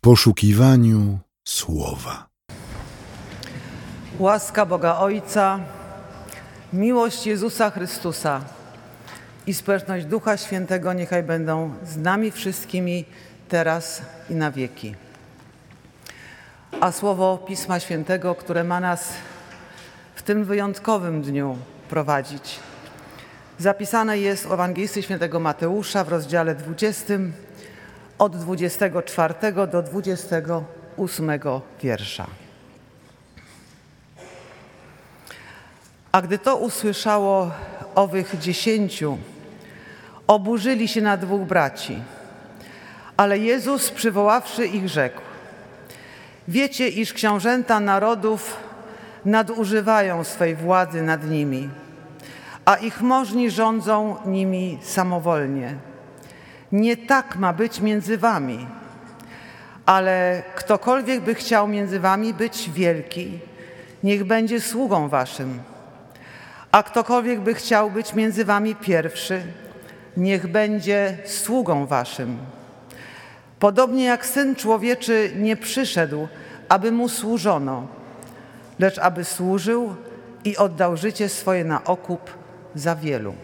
poszukiwaniu słowa. Łaska Boga Ojca, miłość Jezusa Chrystusa i społeczność Ducha Świętego niechaj będą z nami wszystkimi teraz i na wieki. A słowo Pisma Świętego, które ma nas w tym wyjątkowym dniu prowadzić, zapisane jest w Ewangelii Świętego Mateusza w rozdziale 20 od 24 do 28 wiersza. A gdy to usłyszało owych dziesięciu, oburzyli się na dwóch braci. Ale Jezus, przywoławszy ich, rzekł: Wiecie, iż książęta narodów nadużywają swej władzy nad nimi, a ich możni rządzą nimi samowolnie. Nie tak ma być między wami, ale ktokolwiek by chciał między wami być wielki, niech będzie sługą waszym. A ktokolwiek by chciał być między wami pierwszy, niech będzie sługą waszym. Podobnie jak Syn Człowieczy nie przyszedł, aby mu służono, lecz aby służył i oddał życie swoje na okup za wielu.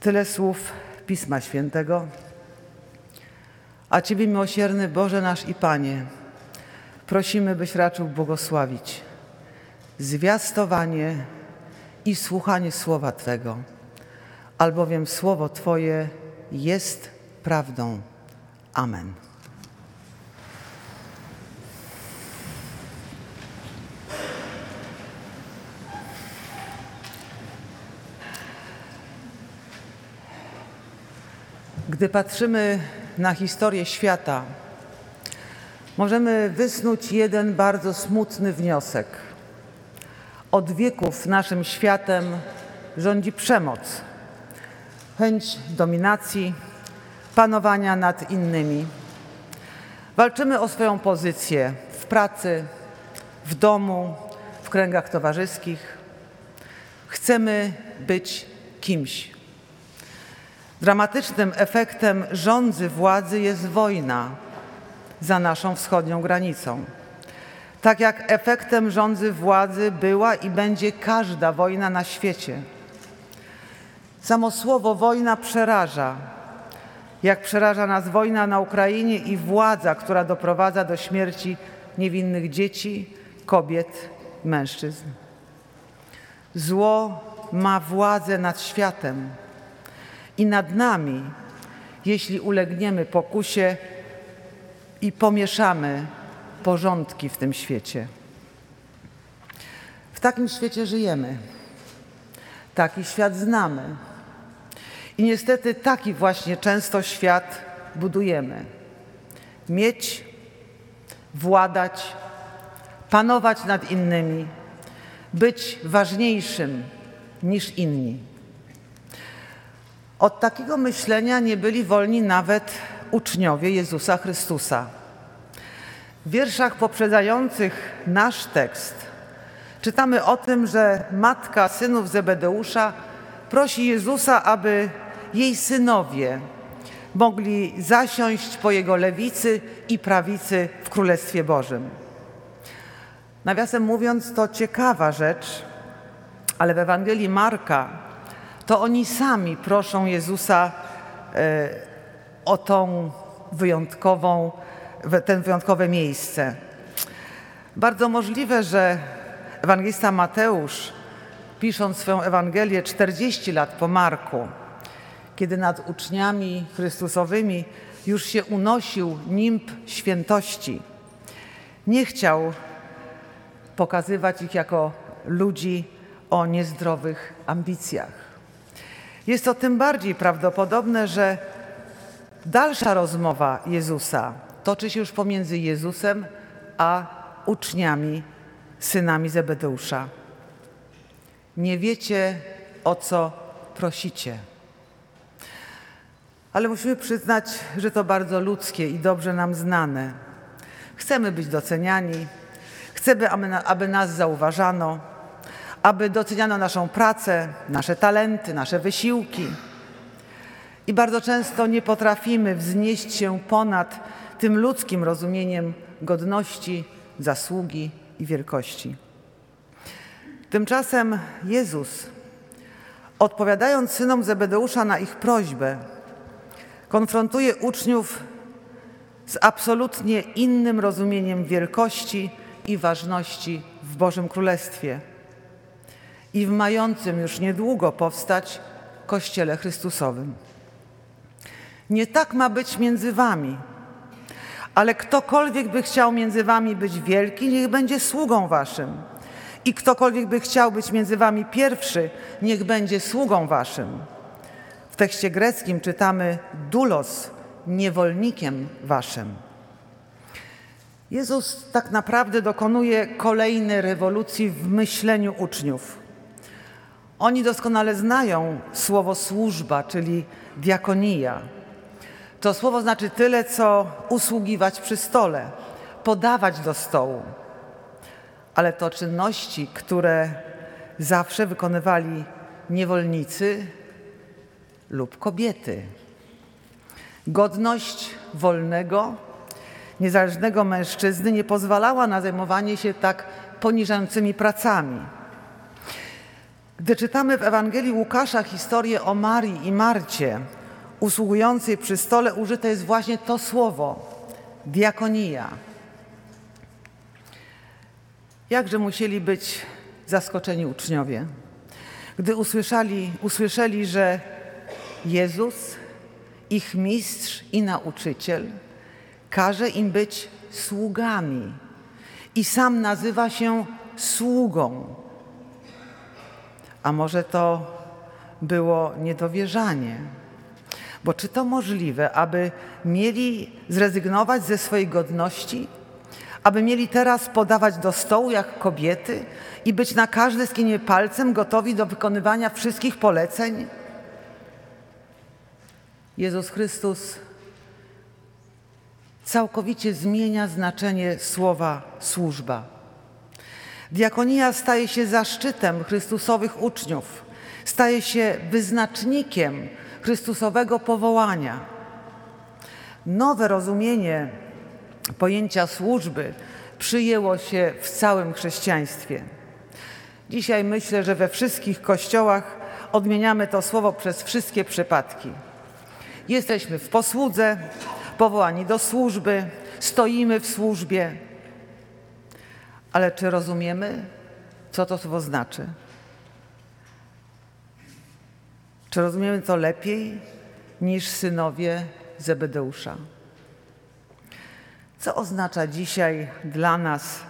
Tyle słów Pisma Świętego. A Ciebie, miłosierny Boże nasz i Panie, prosimy, byś raczył błogosławić zwiastowanie i słuchanie Słowa Twego, albowiem Słowo Twoje jest prawdą. Amen. Gdy patrzymy na historię świata, możemy wysnuć jeden bardzo smutny wniosek. Od wieków naszym światem rządzi przemoc, chęć dominacji, panowania nad innymi. Walczymy o swoją pozycję w pracy, w domu, w kręgach towarzyskich. Chcemy być kimś. Dramatycznym efektem rządzy władzy jest wojna za naszą wschodnią granicą. Tak jak efektem rządzy władzy była i będzie każda wojna na świecie. Samo słowo wojna przeraża, jak przeraża nas wojna na Ukrainie i władza, która doprowadza do śmierci niewinnych dzieci, kobiet, mężczyzn. Zło ma władzę nad światem i nad nami, jeśli ulegniemy pokusie i pomieszamy porządki w tym świecie. W takim świecie żyjemy. Taki świat znamy. I niestety taki właśnie często świat budujemy. Mieć, władać, panować nad innymi, być ważniejszym niż inni. Od takiego myślenia nie byli wolni nawet uczniowie Jezusa Chrystusa. W wierszach poprzedzających nasz tekst czytamy o tym, że matka synów Zebedeusza prosi Jezusa, aby jej synowie mogli zasiąść po jego lewicy i prawicy w Królestwie Bożym. Nawiasem mówiąc, to ciekawa rzecz, ale w Ewangelii Marka to oni sami proszą Jezusa e, o tą wyjątkową, ten wyjątkowe miejsce. Bardzo możliwe, że ewangelista Mateusz, pisząc swoją Ewangelię 40 lat po Marku, kiedy nad uczniami Chrystusowymi już się unosił nimb świętości, nie chciał pokazywać ich jako ludzi o niezdrowych ambicjach. Jest to tym bardziej prawdopodobne, że dalsza rozmowa Jezusa toczy się już pomiędzy Jezusem a uczniami, synami Zebedeusza. Nie wiecie, o co prosicie. Ale musimy przyznać, że to bardzo ludzkie i dobrze nam znane. Chcemy być doceniani, chcemy, aby nas zauważano aby doceniano naszą pracę, nasze talenty, nasze wysiłki. I bardzo często nie potrafimy wznieść się ponad tym ludzkim rozumieniem godności, zasługi i wielkości. Tymczasem Jezus, odpowiadając synom Zebedeusza na ich prośbę, konfrontuje uczniów z absolutnie innym rozumieniem wielkości i ważności w Bożym Królestwie i w mającym już niedługo powstać Kościele Chrystusowym. Nie tak ma być między wami, ale ktokolwiek by chciał między wami być wielki, niech będzie sługą waszym. I ktokolwiek by chciał być między wami pierwszy, niech będzie sługą waszym. W tekście greckim czytamy dulos, niewolnikiem waszym. Jezus tak naprawdę dokonuje kolejnej rewolucji w myśleniu uczniów. Oni doskonale znają słowo służba, czyli diakonia. To słowo znaczy tyle, co usługiwać przy stole, podawać do stołu. Ale to czynności, które zawsze wykonywali niewolnicy lub kobiety. Godność wolnego, niezależnego mężczyzny nie pozwalała na zajmowanie się tak poniżającymi pracami. Gdy czytamy w Ewangelii Łukasza historię o Marii i Marcie, usługującej przy stole, użyte jest właśnie to słowo diakonia. Jakże musieli być zaskoczeni uczniowie, gdy usłyszeli, usłyszeli że Jezus, ich mistrz i nauczyciel, każe im być sługami i sam nazywa się sługą. A może to było niedowierzanie? Bo czy to możliwe, aby mieli zrezygnować ze swojej godności, aby mieli teraz podawać do stołu jak kobiety i być na każde skinie palcem gotowi do wykonywania wszystkich poleceń? Jezus Chrystus całkowicie zmienia znaczenie słowa służba. Diakonia staje się zaszczytem Chrystusowych uczniów, staje się wyznacznikiem Chrystusowego powołania. Nowe rozumienie pojęcia służby przyjęło się w całym chrześcijaństwie. Dzisiaj myślę, że we wszystkich kościołach odmieniamy to słowo przez wszystkie przypadki. Jesteśmy w posłudze, powołani do służby, stoimy w służbie. Ale czy rozumiemy, co to słowo znaczy? Czy rozumiemy to lepiej niż synowie Zebedeusza? Co oznacza dzisiaj dla nas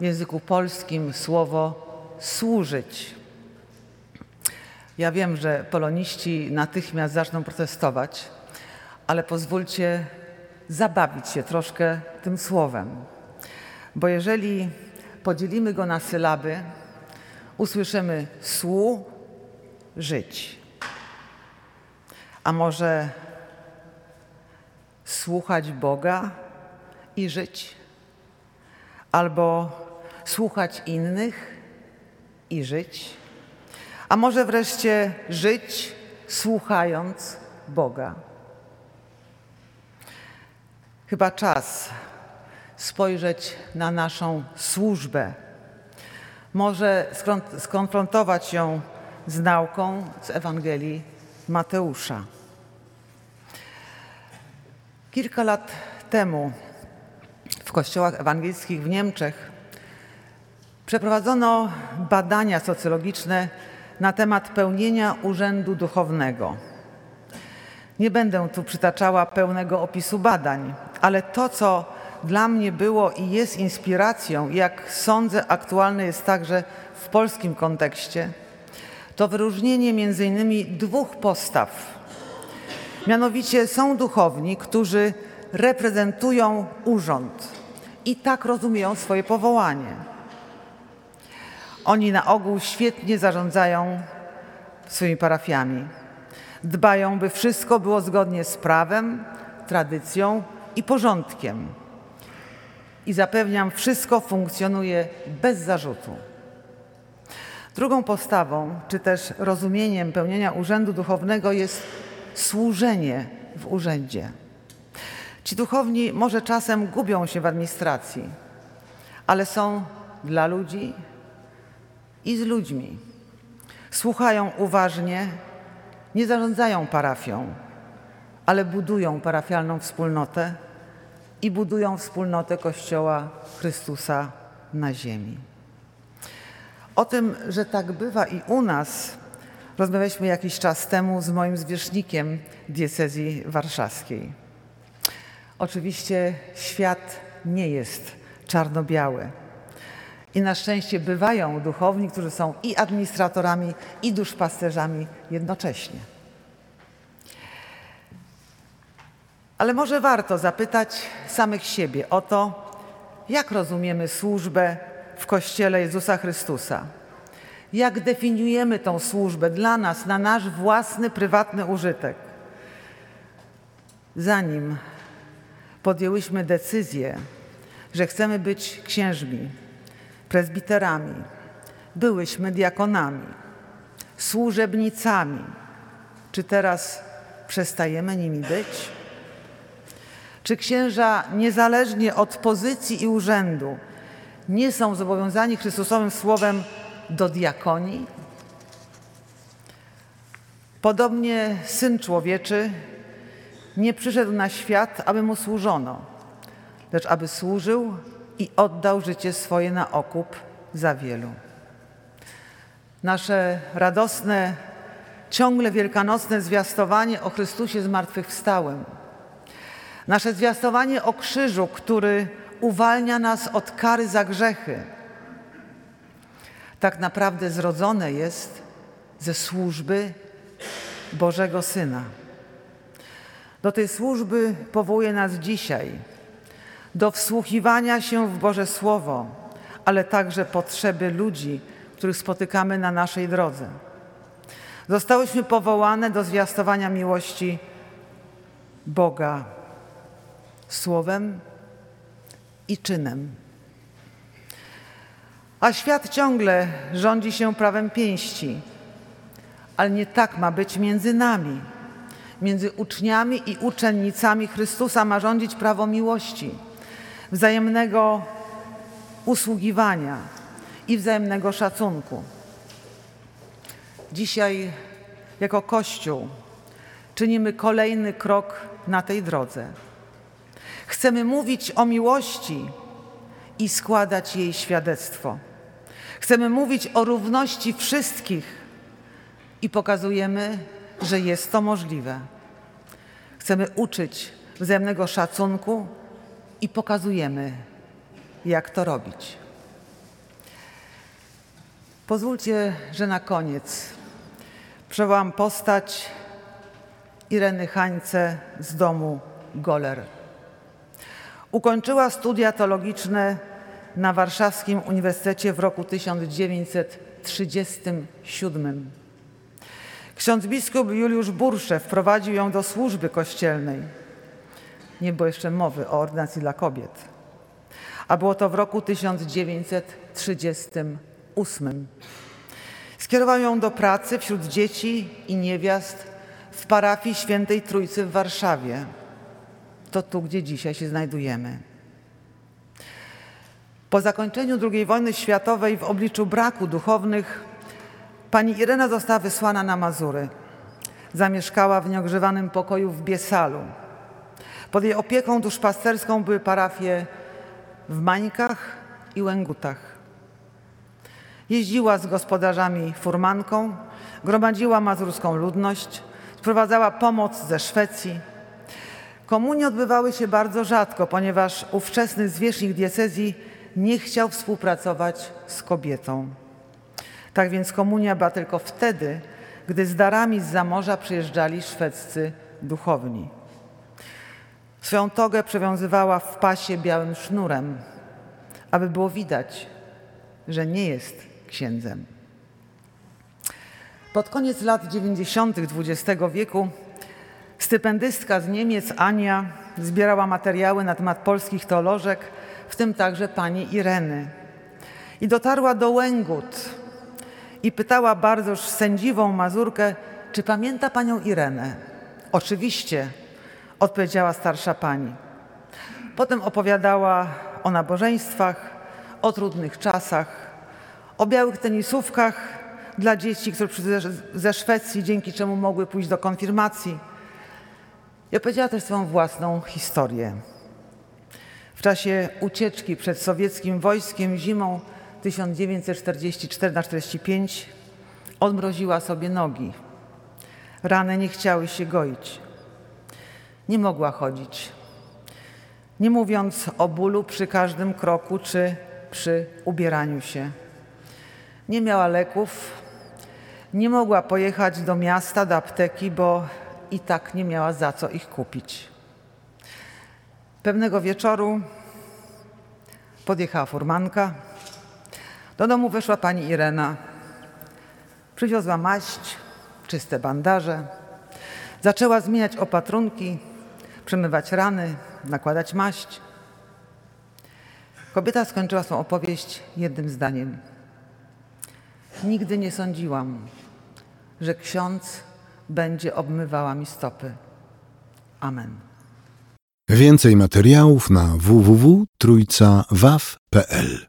w języku polskim słowo służyć? Ja wiem, że poloniści natychmiast zaczną protestować, ale pozwólcie zabawić się troszkę tym słowem. Bo jeżeli podzielimy go na sylaby, usłyszymy słu, żyć. A może słuchać Boga i żyć? Albo słuchać innych i żyć? A może wreszcie żyć słuchając Boga? Chyba czas spojrzeć na naszą służbę. Może skonfrontować ją z nauką z Ewangelii Mateusza. Kilka lat temu w kościołach ewangelickich w Niemczech przeprowadzono badania socjologiczne na temat pełnienia urzędu duchownego. Nie będę tu przytaczała pełnego opisu badań, ale to, co dla mnie było i jest inspiracją, jak sądzę, aktualne jest także w polskim kontekście, to wyróżnienie między innymi dwóch postaw. Mianowicie są duchowni, którzy reprezentują urząd i tak rozumieją swoje powołanie. Oni na ogół świetnie zarządzają swoimi parafiami. Dbają, by wszystko było zgodnie z prawem, tradycją i porządkiem. I zapewniam, wszystko funkcjonuje bez zarzutu. Drugą postawą, czy też rozumieniem pełnienia urzędu duchownego jest służenie w urzędzie. Ci duchowni może czasem gubią się w administracji, ale są dla ludzi i z ludźmi. Słuchają uważnie, nie zarządzają parafią, ale budują parafialną wspólnotę i budują wspólnotę Kościoła Chrystusa na ziemi. O tym, że tak bywa i u nas, rozmawialiśmy jakiś czas temu z moim zwierzchnikiem diecezji warszawskiej. Oczywiście świat nie jest czarno-biały. I na szczęście bywają duchowni, którzy są i administratorami, i duszpasterzami jednocześnie. Ale może warto zapytać samych siebie o to, jak rozumiemy służbę w Kościele Jezusa Chrystusa. Jak definiujemy tą służbę dla nas, na nasz własny, prywatny użytek. Zanim podjęłyśmy decyzję, że chcemy być księżmi, prezbiterami, byłyśmy diakonami, służebnicami. Czy teraz przestajemy nimi być? Czy księża, niezależnie od pozycji i urzędu, nie są zobowiązani Chrystusowym Słowem do diakonii? Podobnie Syn Człowieczy nie przyszedł na świat, aby mu służono, lecz aby służył i oddał życie swoje na okup za wielu. Nasze radosne, ciągle wielkanocne zwiastowanie o Chrystusie zmartwychwstałym, nasze zwiastowanie o krzyżu, który uwalnia nas od kary za grzechy, tak naprawdę zrodzone jest ze służby Bożego Syna. Do tej służby powołuje nas dzisiaj, do wsłuchiwania się w Boże Słowo, ale także potrzeby ludzi, których spotykamy na naszej drodze. Zostałyśmy powołane do zwiastowania miłości Boga słowem i czynem. A świat ciągle rządzi się prawem pięści, ale nie tak ma być między nami. Między uczniami i uczennicami Chrystusa ma rządzić prawo miłości, wzajemnego usługiwania i wzajemnego szacunku. Dzisiaj, jako Kościół, czynimy kolejny krok na tej drodze. Chcemy mówić o miłości i składać jej świadectwo. Chcemy mówić o równości wszystkich i pokazujemy, że jest to możliwe. Chcemy uczyć wzajemnego szacunku i pokazujemy, jak to robić. Pozwólcie, że na koniec przywołam postać Ireny Hańce z domu Goler. Ukończyła studia teologiczne na Warszawskim Uniwersytecie w roku 1937. Ksiądz biskup Juliusz Bursze wprowadził ją do służby kościelnej. Nie było jeszcze mowy o ordynacji dla kobiet. A było to w roku 1938. Skierował ją do pracy wśród dzieci i niewiast w parafii Świętej Trójcy w Warszawie. To tu, gdzie dzisiaj się znajdujemy. Po zakończeniu II wojny światowej w obliczu braku duchownych pani Irena została wysłana na Mazury. Zamieszkała w nieogrzewanym pokoju w Biesalu. Pod jej opieką duszpasterską były parafie w Mańkach i Łęgutach. Jeździła z gospodarzami furmanką, gromadziła mazurską ludność, sprowadzała pomoc ze Szwecji. Komunie odbywały się bardzo rzadko, ponieważ ówczesny zwierzchnik diecezji nie chciał współpracować z kobietą. Tak więc komunia była tylko wtedy, gdy z darami z zamorza przyjeżdżali szwedzcy duchowni. Swoją togę przewiązywała w pasie białym sznurem, aby było widać, że nie jest księdzem. Pod koniec lat 90. XX wieku stypendystka z Niemiec Ania zbierała materiały na temat polskich teolożek, w tym także pani Ireny. I dotarła do Łęgut i pytała bardzo sędziwą Mazurkę, czy pamięta panią Irenę. Oczywiście, odpowiedziała starsza pani. Potem opowiadała o nabożeństwach, o trudnych czasach, o białych tenisówkach dla dzieci, które przyszły ze Szwecji, dzięki czemu mogły pójść do konfirmacji. I opowiedziała też swoją własną historię. W czasie ucieczki przed sowieckim wojskiem zimą 1944-45 odmroziła sobie nogi. Rany nie chciały się goić. Nie mogła chodzić. Nie mówiąc o bólu przy każdym kroku czy przy ubieraniu się. Nie miała leków, nie mogła pojechać do miasta, do apteki, bo i tak nie miała za co ich kupić. Pewnego wieczoru podjechała furmanka. Do domu weszła pani Irena. Przywiozła maść, czyste bandaże. Zaczęła zmieniać opatrunki, przemywać rany, nakładać maść. Kobieta skończyła swą opowieść jednym zdaniem. Nigdy nie sądziłam, że ksiądz będzie obmywała mi stopy. Amen. Więcej materiałów na www.trójcawaw.pl